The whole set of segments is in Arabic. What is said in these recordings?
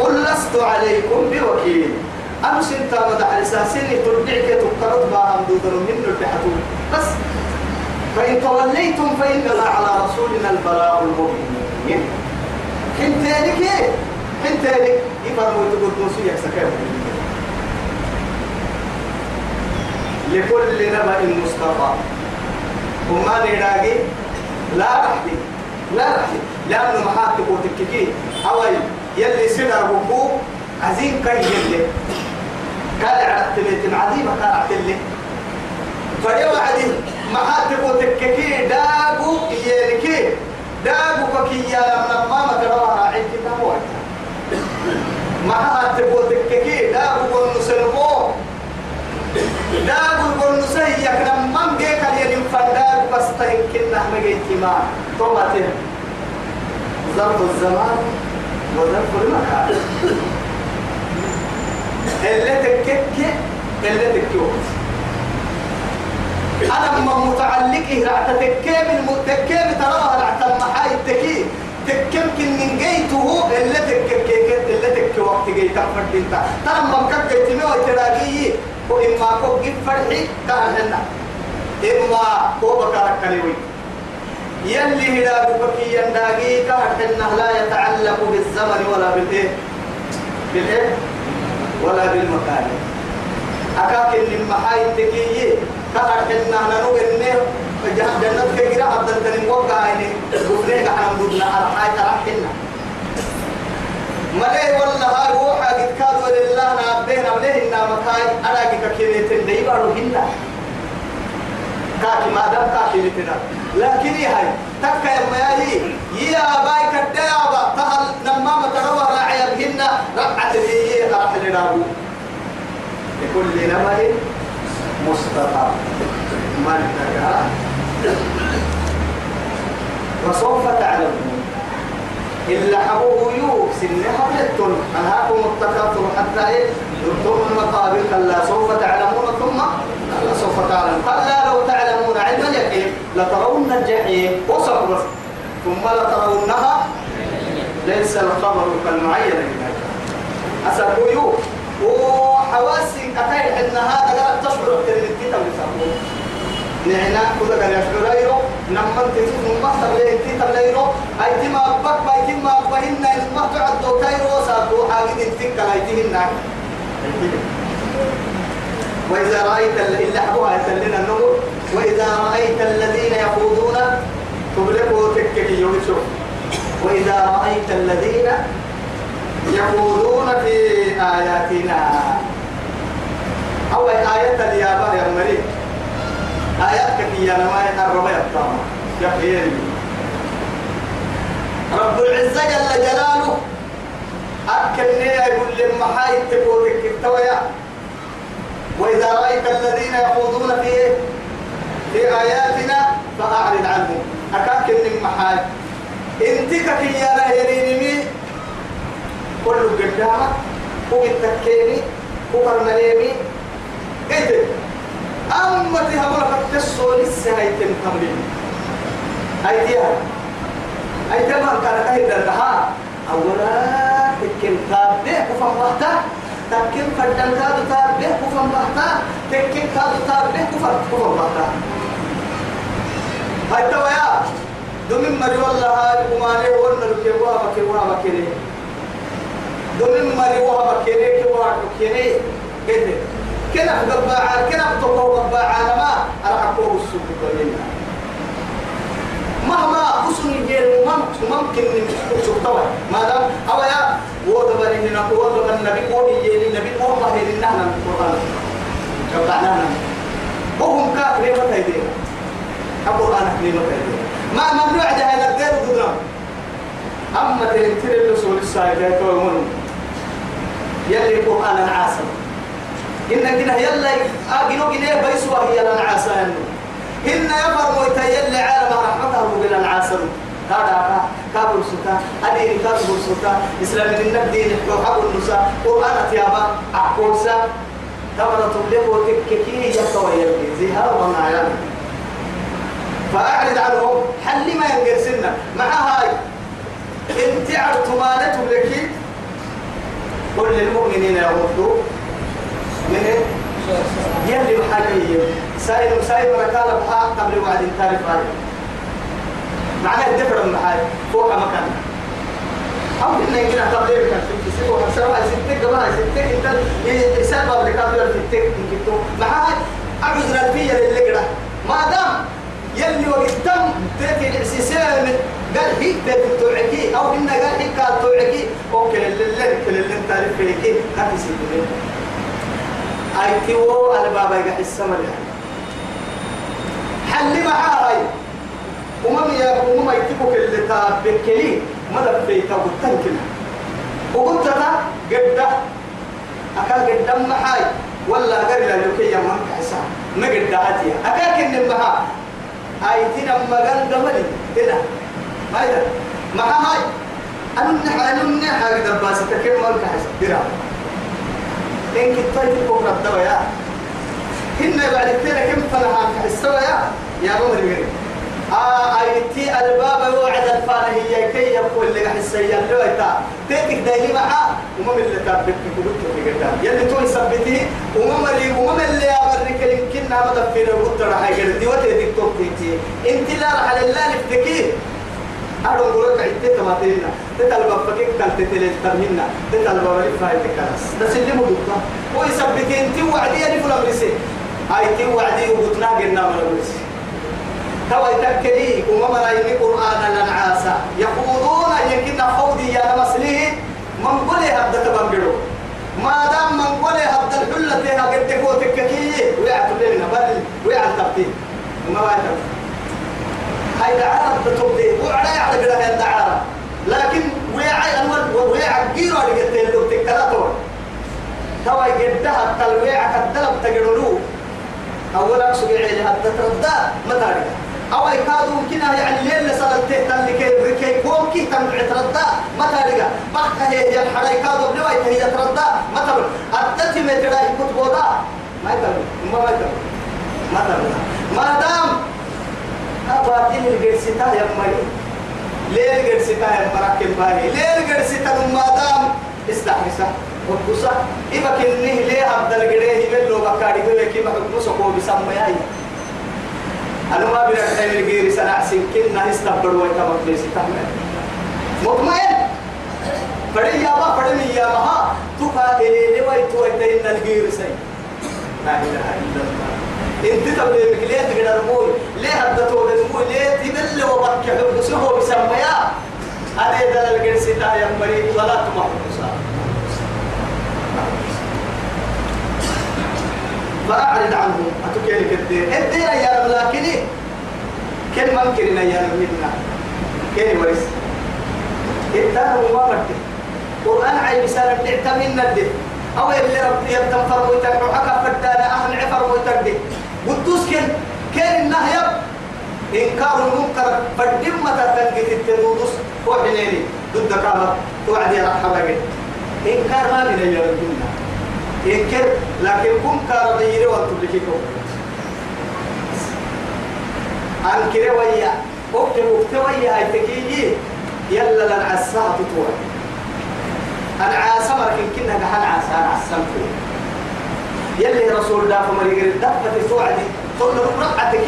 قل لست عليكم بوكيل. أمس إنت مدع لساسيني تربعك تقرض ما هم دودر منه البحثون بس. فإن توليتم فإنما على رسولنا البلاغ المبين. حين تالك إيه؟ حين تالك يفرموا تقول موسيقى سكاوي. لكل نبأ مستقر وما نراقي لا رحدي لا رحدي لأنه محاكم وتككي أول يلي سنة بكو عزيم كي يلي. قال عرفت لي عظيمة قال عرفت لي فيو عدي محاكم وتككي داقو يلكي داقو كي يا لما ما مكروا راعي كتاب وقتها محاكم وتككي داقو ونسلمو داقو ونسيك لما مجيك اليدين فداقو بس تهكنا مجيتي ما. تومتين ظرف الزمان. وظرف المكان اللي تكك اللي تكوت أنا ما متعلق رعت تكيم المتكيم تراها رعت المحاي التكي تكيم كن من جيته اللي تكك اللي تك وقت جيت فرد انت ترى ما كك جيت مي وتراجي وإما كوك فرحي كهنا إما كوبك ركلوي يلي هلا بكي ينداقي كهنا لا يتعلق بالزمن ولا بالإيه؟ بالإيه؟ ولا بالمكان. أكاك إن المحاي التكيي كهنا ننو إنه جهنم جنة كجرا عبد الكريم وقع يعني قبله كحنا بدنا على حاجة رحنا ملي والله روحا قد كاد ولله نابدين أبليه إنا مكاي أنا كي دي بارو هنا كاكي ما دام كاكي لتنا لكن هاي؟ تكا يا مياهي يا باي كدابا تهل نمامة روى راعي بهن رقعة هي راح لنابو. لكل نبأ مستقر من وسوف تعلمون. إلا حبوه يوب سنة حبلتون أنهاكم التكاثر حتى إيه؟ زرتم المقابر. كلا سوف تعلمون. ثم تعلمون كلا لو تعلمون علم اليقين لترون الجحيم. وصبر. ثم لترونها ليس الخبر كالمعين أسأل يوب وحواسي أكاين إن هذا قال تشعر بالتنمية تمسكون نحن كذا قال يشعر نمن تسوس ما تبلي انت تبليرو أي تما بك باي تما بهن ما تعد تايرو ساتو حاجة انت كلايتهن. وإذا رأيت اللي حبوها يتلنا النور وإذا رأيت الذين يخوضون تبلغوا تككي يوسف وإذا رأيت الذين يخوضون في آياتنا. أو آية اليابان يا مريم آياتك يا نما الربا يطعم يا رب العزة جل جلاله. أكلني يقول لما حاي تقولك التويا. وإذا رأيت الذين يخوضون في في آياتنا فأعرض عنهم. أكاك من محاي. إنتك يا نهيريني كل قدامك. هو التكيني. هو المليمي. قلت أما تهمنا فتسو لسه هاي تنقبل هاي ديها هاي تمام كان هاي درها أولا تكن تابع كفن تكن فردن كادو تابع كفن بحتا تكن كادو تابع كفن كفن بحتا هاي تويا دومين مري والله هاي كماني ورنا لكيبوا بكيبوا بكيري دومين مري وها بكيري كوا بكيري كده كنا قبعة كنا بتقوى قبعة ما أرحبوا السوق كلنا مهما حسن الجيل ممكن ممكن طبعا ما دام أو يا. وضع إننا وضع النبي قول من القرآن. قبعنا وهم كافرين متى يدينا القرآن كريم متى يدينا ما ممنوع ده هذا غير قدرة أما تنتظر الرسول الصالح يقولون يلي القرآن عاصم إن كنا يلا أجنو جنيه بيسوا هي العسان إن يفر مويتا يلي عالم رحمته بلا هذا كابل سكا أدين كابل سكا إسلام من الدين وحب النساء. قرآن تيابا أحكوسا تمر تبلغ وتككي يكوى يبكي. زيها وما عيان فأعرض عنهم حل ما ينقر سنة. مع هاي. انت عرتمانة لك للمؤمنين يغضوا. من إيه؟ يلي محاكيه سائل سائل ركالة بها قبل وعد تعرف هاي معناه الدفر المحاي فوق مكان أو إن يمكن أتبدأ كان في سبوا سبوا ستة قبل ستة أنت إنسان قبل كابل في التك يمكن تو معاه أعوذ الفية للقرة ما دام يلي وقتم تأتي الإحساسات قال هي بيت توعكي أو إن قال هي قال توعكي. أوكي للي كل اللي تعرف فيك هاتي سيدي أي تيو البابا يقع السمر حل معاي. وما يا وما يتبوك اللي تابكلي ما دفيتا وتنكنا وقلت تا قد أكا قد محاي ولا قال لو كي يمن كحسا ما قد دعاتي أكا كن محا أي تنا مغان قملي تنا ما يدا محا هاي. أنا نحا أنا نحا قد باسي تكيم من كحسا تنا إن كنت تبوك ربنا يا. هن بعد كده كم فلها كحسا يا. يا عمر آه أيتي الباب وعد الفانة هي كي يقول لك حسيا لو إتا تيتك دايما معا وما من اللي تابك كبوت في قدام يلي تو يثبته وما اللي وما اللي أبرك يمكن ما تفير وقت راح يقدر دي وتي تيك توك تيجي انت لا راح لله نفتكي. أنا أقول لك عدت ما تينا. تتلب فكك كل تتلج تمنا تتلب ولي فايد كلاس بس اللي مدوكا هو يثبت انت وعدي أنا فلان رسي أيتي وعدي وقتنا قلنا من رسي توا يتكلي وما رايني قرآن لنعاسا يقولون يمكن خودي يا مسليه من قولي هبدا تبنجلو ما دام من قولي هبدا الحلة تيها قد تكو تككي ويعت لنا بل ويعت تبتين وما واجب هاي دعارة بتبدي وعلى على قدها هي الدعارة لكن ويعي أنوال ويعي جيرو اللي قلت له تكلاتور توا يقدها التلويع كالدلب تقرلو أولا سبيعي لها تتردى متى أو يكادوا يمكنها يعني ليل سألته تلك ركي كوم كي تم اعترضا متى لقى بحكة هي الحلا يكادوا بلوي هي تردى متى أدتي متى يكتب وضع ما يقدر ما يقدر متى ما دام أباتين الجرستا يا مري ليل جرستا يا مراكب باهي ليل جرستا ما دام استحرسه وقصة إذا كنه ليه عبد الجريه من لو بكاري كي ما سكوا بسمى ياي أنا ما بيرك خير سنة سنكين نه استبر ويتا مكليس تامن مطمئن؟ فدي يا ما فدي يا ما تو كاتلي لي وي تو ايتين الغير سي لا إله إلا الله. إنت تبلي مكليه تقدر موي ليه هدتو دموي ليه تبل وبكي حب سهو بسمى يا هذا دل الغير ستا يا مريض ولا تمحصا فأعرض عنهم أتكيل كدير الدين يا رب لكن كل ما ممكن يا رب منا؟ كل ورس ما بدي قرآن عيب سنة تعتمد ندي أو اللي رب يبتم فرمو يتكرو حكا فدانا أهل عفر ويتكدي قدوس كن كان النهي إنكار المنكر فدم متى تنقيت التنودس وحنيني ضد كامل. توعدي رحمة إنكار ما من يا رب منا. ينكر لكن كم كار ضيري وتبلكيكو أنكر ويا. أكتب ويا. هاي تكيجي يلا لن عساها تطوع أنا عاسمر كن كنا كحن عسا أنا عسمت يلي رسول دافع مريقر دفة توعدي قلنا رقعتك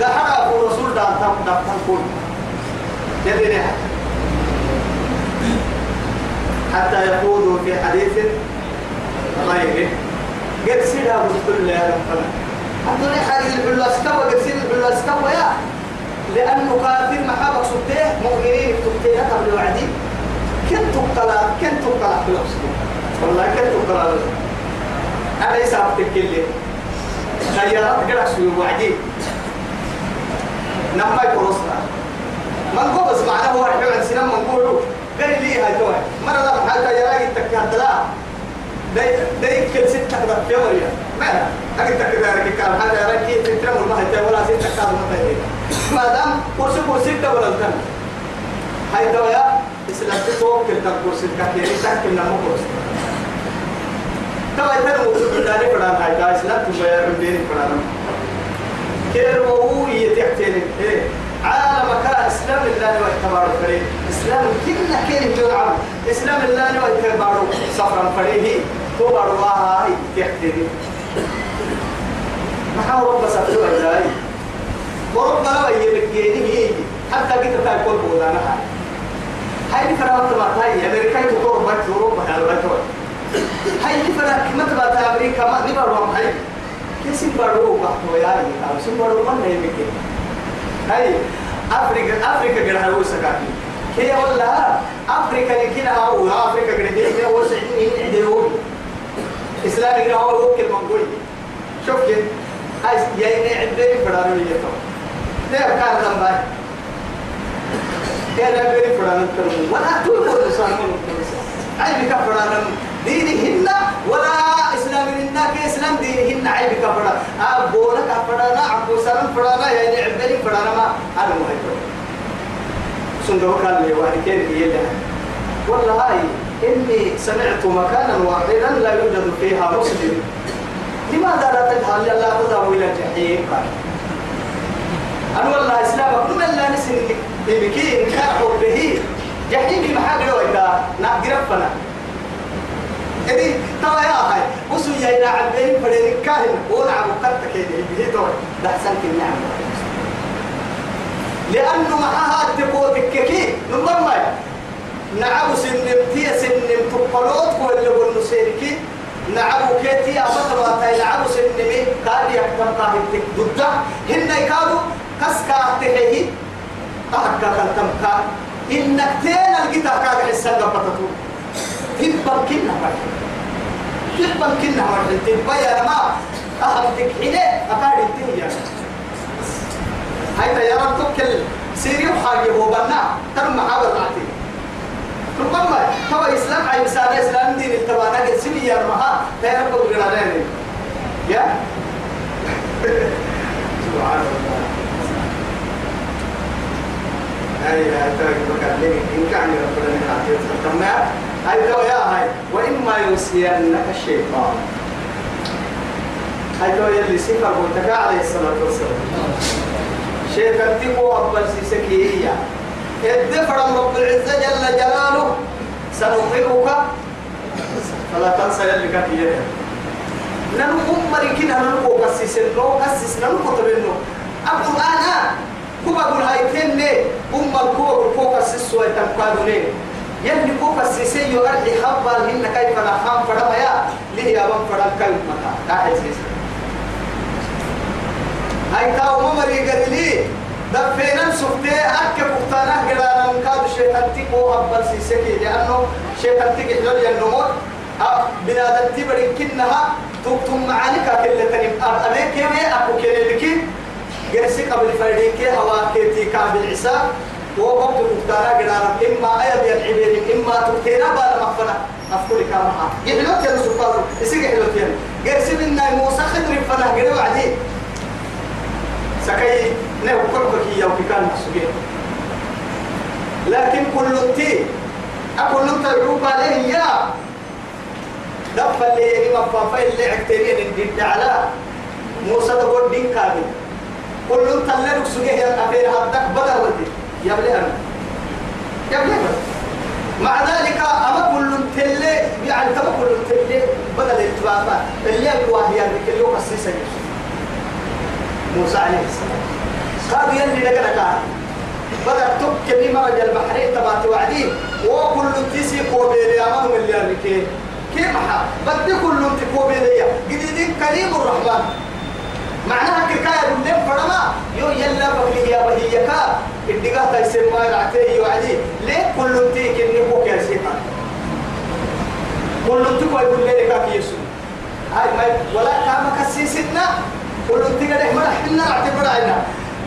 ده أبو رسول دافع دافع كل يلي حتى يقولوا في حديث غيره قد سيدا مستل يا رب الحمد لله حاجة الحلوة استوى قد سيدا الحلوة استوى يا. لأنه كافر محابك سبتيه مؤمنين تبتيه قبل وعدي كنت تقتلا كنت تقتلا في الأسلوب والله كنت تقتلا أنا يسابتك اللي خيارات قرأ سوي وعدي. نما يقرصنا من قبض معنا هو الحيوان سنم من قوله قال لي هاي توي مرة حتى يراجع تكهدلا داي داي كل ست تقدر في وريا ما أجد تكذا رك كان هذا رك تترمى ما هي ولا ست تكاد ما هي ما دام كرسي كرسي ولا كان هاي دوايا إسلام تسوق كل كرسي كثير تحكي لنا مو كرسي. توا يتر موجود داري فلان. هاي إسلام إيه. كان إسلام الله إسلام إسلام الله ويتبارك صفرا فريه تو أرواها هاي ما هو رب سبحانه وتعالى. وربنا ويبكيني هي. حتى قلت تاكل بودانا هاي هاي. فرامت ما هاي أمريكا تقول بيت أوروبا هاي بيت هاي فرا كم تبات أمريكا ما نبغى هاي. كيسي بارو بحثوا يا هاي أو سي بارو ما نيجي هاي. أفريقيا أفريقيا قد هلو سكاكي كي ولا أفريقيا كنا أو أفريقيا قد هي هو سعيد إسلامي كنا هو هو كل منقول شوف كده هاي يعني عدين فرارو يتو ده كان ذنبه يا ربي فرارو ترى ولا تقول إنسان من عيب كفرانا دينهن ولا إسلام لنا كإسلام دينهن. عيب كفرانا أبونا كفرانا أبو سلام فرانا يعني عبدالي فرانا ما أنا مهيتو صندوق قال لي وأنا كيف يلا والله هاي إني سمعت مكانا واحدا لا يوجد فيها مسلم. لماذا لا تجعل لا تذهب إلى الجحيم؟ قال أنا والله إسلامك من لا نسن بكي إن كان حبه جحيم محاجة وإذا نقدر فنا إذي ترى يا هاي وسو إلى عبين فريق كاهن. ونعم قتك كده به دور. ده حسن النعم لأنه معها تقوتك كي نمر نعم سنمتي سنم تقلوت ولا بنو سيركي نعم كيتي أبطل تاي نعم سنمي قال يكتم قاهدتك ضد هن يكادوا كسكا تهي أحكا كالتم كان إنك تين الكتاب كاك حسن قبطتو تبقى كنا مرحل تبقى كنا مرحل تبقى يا ما أهل تكحيني أكاد الدنيا هاي يا رب تكل. سيريو حاجة هو بنا. ترمى حاول عتي ربما توا إسلام عي مسار إسلام دين التوانا قد سمي يا رمها تيرا بقول غيرانين يا سبحان الله هاي هاي ترى بكلمك إن كان ربنا نعطيه تمام هاي تو يا هاي وإما ينسينك الشيطان هاي تو يلي سيفا قلتك عليه الصلاة والسلام شيخ تيكو أبل سيسكي هي الدفر رب العزة جل جلاله. سنطيعك فلا تنسى يلي كفيه ننو أمري كنا ننو قسيس نو قسيس ننو كتبنو القرآن كوبا قول هاي تني أم الكوبا كوبا قسيس سوى تنقادوني يلي كوبا سيسي يغرحي خبال هن كيف نحام فرما يا ليه يا بم فرم كيف مكا؟ تاحي سيسي هاي تاو ممري قرلي دفينا سفتي أكا بختانا قرانا مكاد شيطان تيكو أبل سيسكي. لأنه شيطان تيكي حلول ينموت. بنادم تبرين كنها تكتم معانك كل تنم أمين كيمي أكو كيلي لكي. جرسي قبل فرديك هوا كيتي كابل عسى وقبض مختارا قرانا إما أيض ينعبين إما تبتينا بالا مغفنا أفكولي كامها يحلوت يا سبحانه يسيق يحلوت يا جرسي منا موسى خدر فنا قروا عدي. سكي. نه كركك يا وكان مسجين لكن كل تي لك تعوب عليه يا. دفع اللي يعني مفافا اللي عكترين الدين على موسى تقول دين كامل. كل تلك سجيه يا أخير هدك بدر ودي. يا بلي يا بلي مع ذلك أما كل تلي يعني تما كل تلي بدل الاتباعات اللي الواهي يعني كل يوم السيسة موسى عليه السلام. قال يلي كان. بدأ تك بما رجع البحرين تبعت وعدين. وكل تيسي كوبيلي أمام اللي أركي كيف حا؟ بدي كل تكوبيلي جديد كريم الرحمن. معناها كفاية بالليل فرما. يو يلا بقلي يا بهي كا الدقاه تيسمى رعتي وعدي ليه كل تيك يا سيطان كل تكوي بالليل كاك يسوع هاي ما ولا كام كسيسنا كل تيك ده ما رحنا اعتبر عنا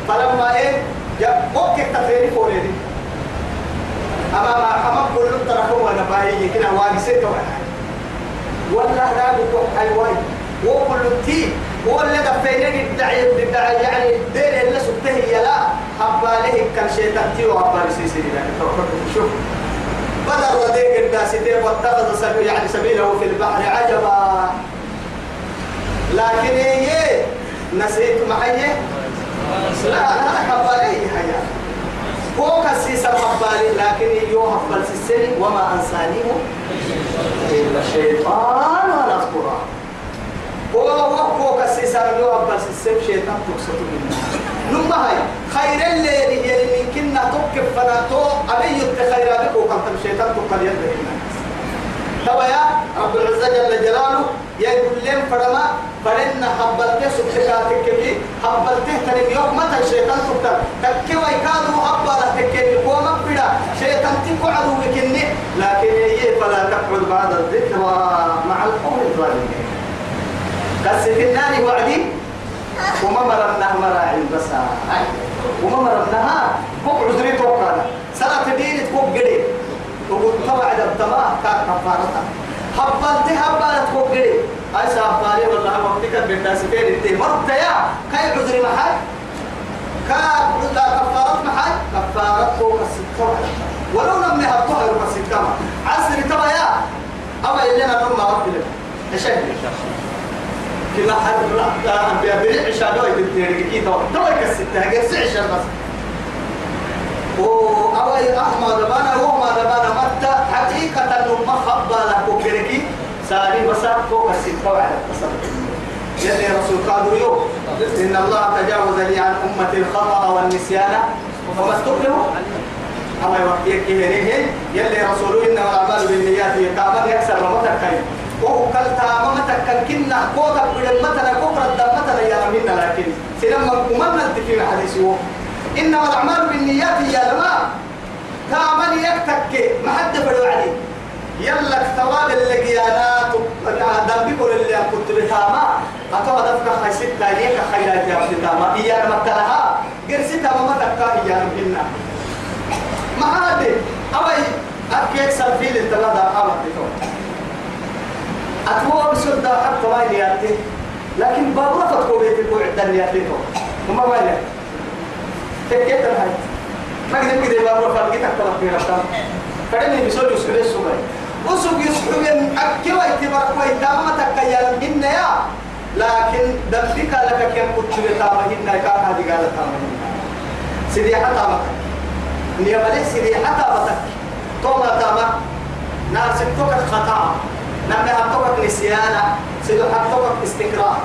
فلما إيه؟ جاء بوك التفيري فوري أما ما أما كل تركوا ولا باهي كنا ستة ولا لا بقول حيوان وكل تي هو اللي دفينا الدعي الدعي يعني دير اللي سبته يلا حباله كان شيء تحتي وحباله سيسيري شوف. بدر وديك الناس واتخذ سبيل يعني سبيله في البحر عجبا. لكن إيه؟ نسيت معي لا أنا حباله هيا هو كسيس حباله لكن يو حبال سيسيري وما انسانيه إلا الشيطان نذكره وهو كسيسان لو أبس السب شيطان تقصد نما هاي خير الليل يلي كنا تكف فلا تو أبي يتخير بك وكم الشيطان تقل يده رب العزة جل جلاله يقول لهم فرما فرنا حبلته سبحانك كبي حبلته تنم يوم متى الشيطان تقتل تكي ويكادوا حبلا تكي وما بدا شيطان تكو عدو بكني. لكن هي فلا تقعد بعد الذكرى مع القوم الظالمين. قصة النار وعدي. وما مرناها مراعي بس وما مرناها فوق عذري توقعنا. سنة دين تكون قريب وقلت طبعا الدماء كان كفارتها حبلت حبلت فوق قريب أي سافاري والله وقتك بالتاسفين إنت مرت يا. كاي عذري محل كا كفارت محل كفارت فوق الستة ولو لم يهبطها يوم الستة عسر تبا يا. أما اللي أنا نوم ما أقبل أشهد كلا حد لا أنبياء بريع عشاء دوي بالتيرك كي دوي دوي كستة جالس عشاء بس. وأوي أحمد بانا هو ما بانا متى؟ حقيقة إنه ما خبى له كوكريكي ساري بسات فوق الستة وعلى يلي رسول قالوا يو إن الله تجاوز لي عن أمة الخطأ والنسيان. وما استقبلوا؟ أما يوحيك هنيه يلي رسول إنما الأعمال بالنيات يتعمل يكسر رمتك تامامتك كان كنا قوتك بدمتنا كفر الدمتنا يا رمينا لكن. سلما ومن نلتفي حديثه. إنما الأعمال بالنيات يا لما تامن يكتك ما حد فلو عليه. يلا ثواب اللقيانات دم بيقول اللي كنت بتاما. أتوا دفك خيسيت تانيك خيرات يا ابن تاما إيانا مكلها قرسيتا ما تكا إيانا بينا ما هذه أوي أكيد سلفيل قامت بتوع. أتوا بسلطة حتى ما يلياتي لكن بابا فتكو بيتي كو عدن يلياتي وما ما يلياتي تكيت الهاي ما قدر كده بابا فالقيتك طلب في رفتان كدني بسوي سبيل سبيل وسوق تكيال من يا لكن دمك لك كم كنت بتامهن كان هذه قالت تامهن سيدي حتى مكة نيا سيدي حتى مكة توما تاما نار سكتوك خطأ نعم حطوك نسيانا سيدو حطوك استقرار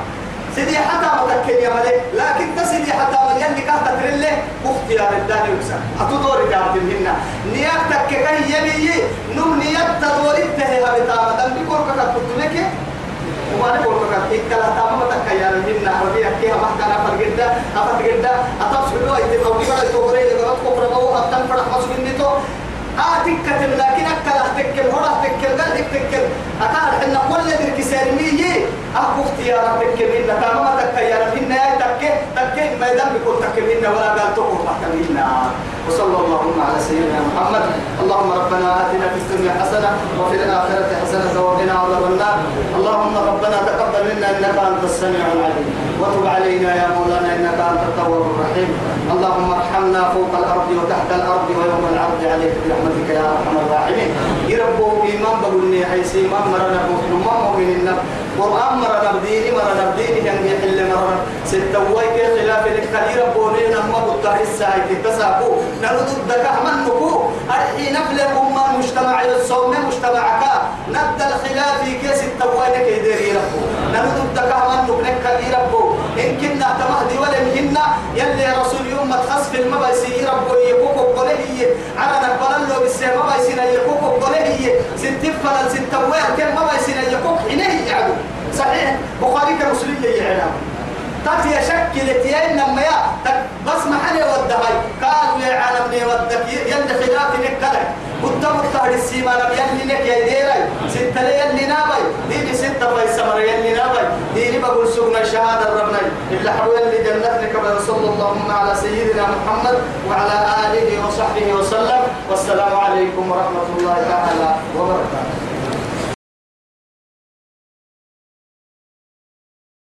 سيدي حتى متكن يا ملك لكن تسيدي حتى من يلي كهتا تريلي اختيار الداني وكسا أتو دوري كهتا منها نياتك كي يلي نم نيات تدوري تهيها بتاما دم بكور كتا تتلك وما نقول كتا إكلا تاما متكيا منها ربيع كيها محكنا فرقدا أفتقدا أتصل له إذا قوي بلا توري لغرات كفر بو أبتن فرح مسؤول نتو آتك كتب لكن أتكل هرا أتكل قال أتكل أكاد إن كل ذلك سالمية أكو اختيار أتكل منا. تمام تكيا منا يا تكة تكة ما يدم بكل تكة منا ولا قال تقول تكة منا. وصلى اللهم على سيدنا محمد. اللهم ربنا آتنا في الدنيا حسنة وفي الآخرة حسنة وقنا عذاب النار. اللهم ربنا تقبل منا إنك أنت السميع العليم. وتب علينا يا مولانا إنك أنت التواب الرحيم. اللهم ارحمنا فوق الأرض وتحت الأرض ويوم العرض عليك برحمتك يا أرحم الراحمين. يربوا إيمان بقولني حيث إيمان مرنا مسلم مؤمن قرآن مرنا بديني مرنا بديني كان يحل مرنا ستوي كي خلاف الكثير بونينا ما بطه الساعة تساقو نرد الدكا من نكو. أرحي نفل أمة مجتمع الصوم مجتمعك ند الخلاف كي ستوي كي ديري ربو. نرد الدكا من نكنك كي ربو. إن كنا تمهدي ولم هنا يلي رسول يوم تخصف المبايسي ربو يكوكو قليه على نقبل له بالسيما بايسينا يكوكو قليه ستين فلل ستوي كم مبايسينا بخاري كمسلم يعلم تاتي شكل تيين لما يا بس محل ودهاي قالوا يا عالم ودك؟ يند خلاف نكلك قدام الطهر السيما لم يلي لك يا ديري. ستة يلي نابي؟ ديني ستة باي سمر يلي نابي. ديني بقول سوقنا شهادة ربنا. إلا حلو يلي جنتنا كما صلى اللهم على سيدنا محمد وعلى آله وصحبه وسلم. والسلام عليكم ورحمة الله تعالى وبركاته.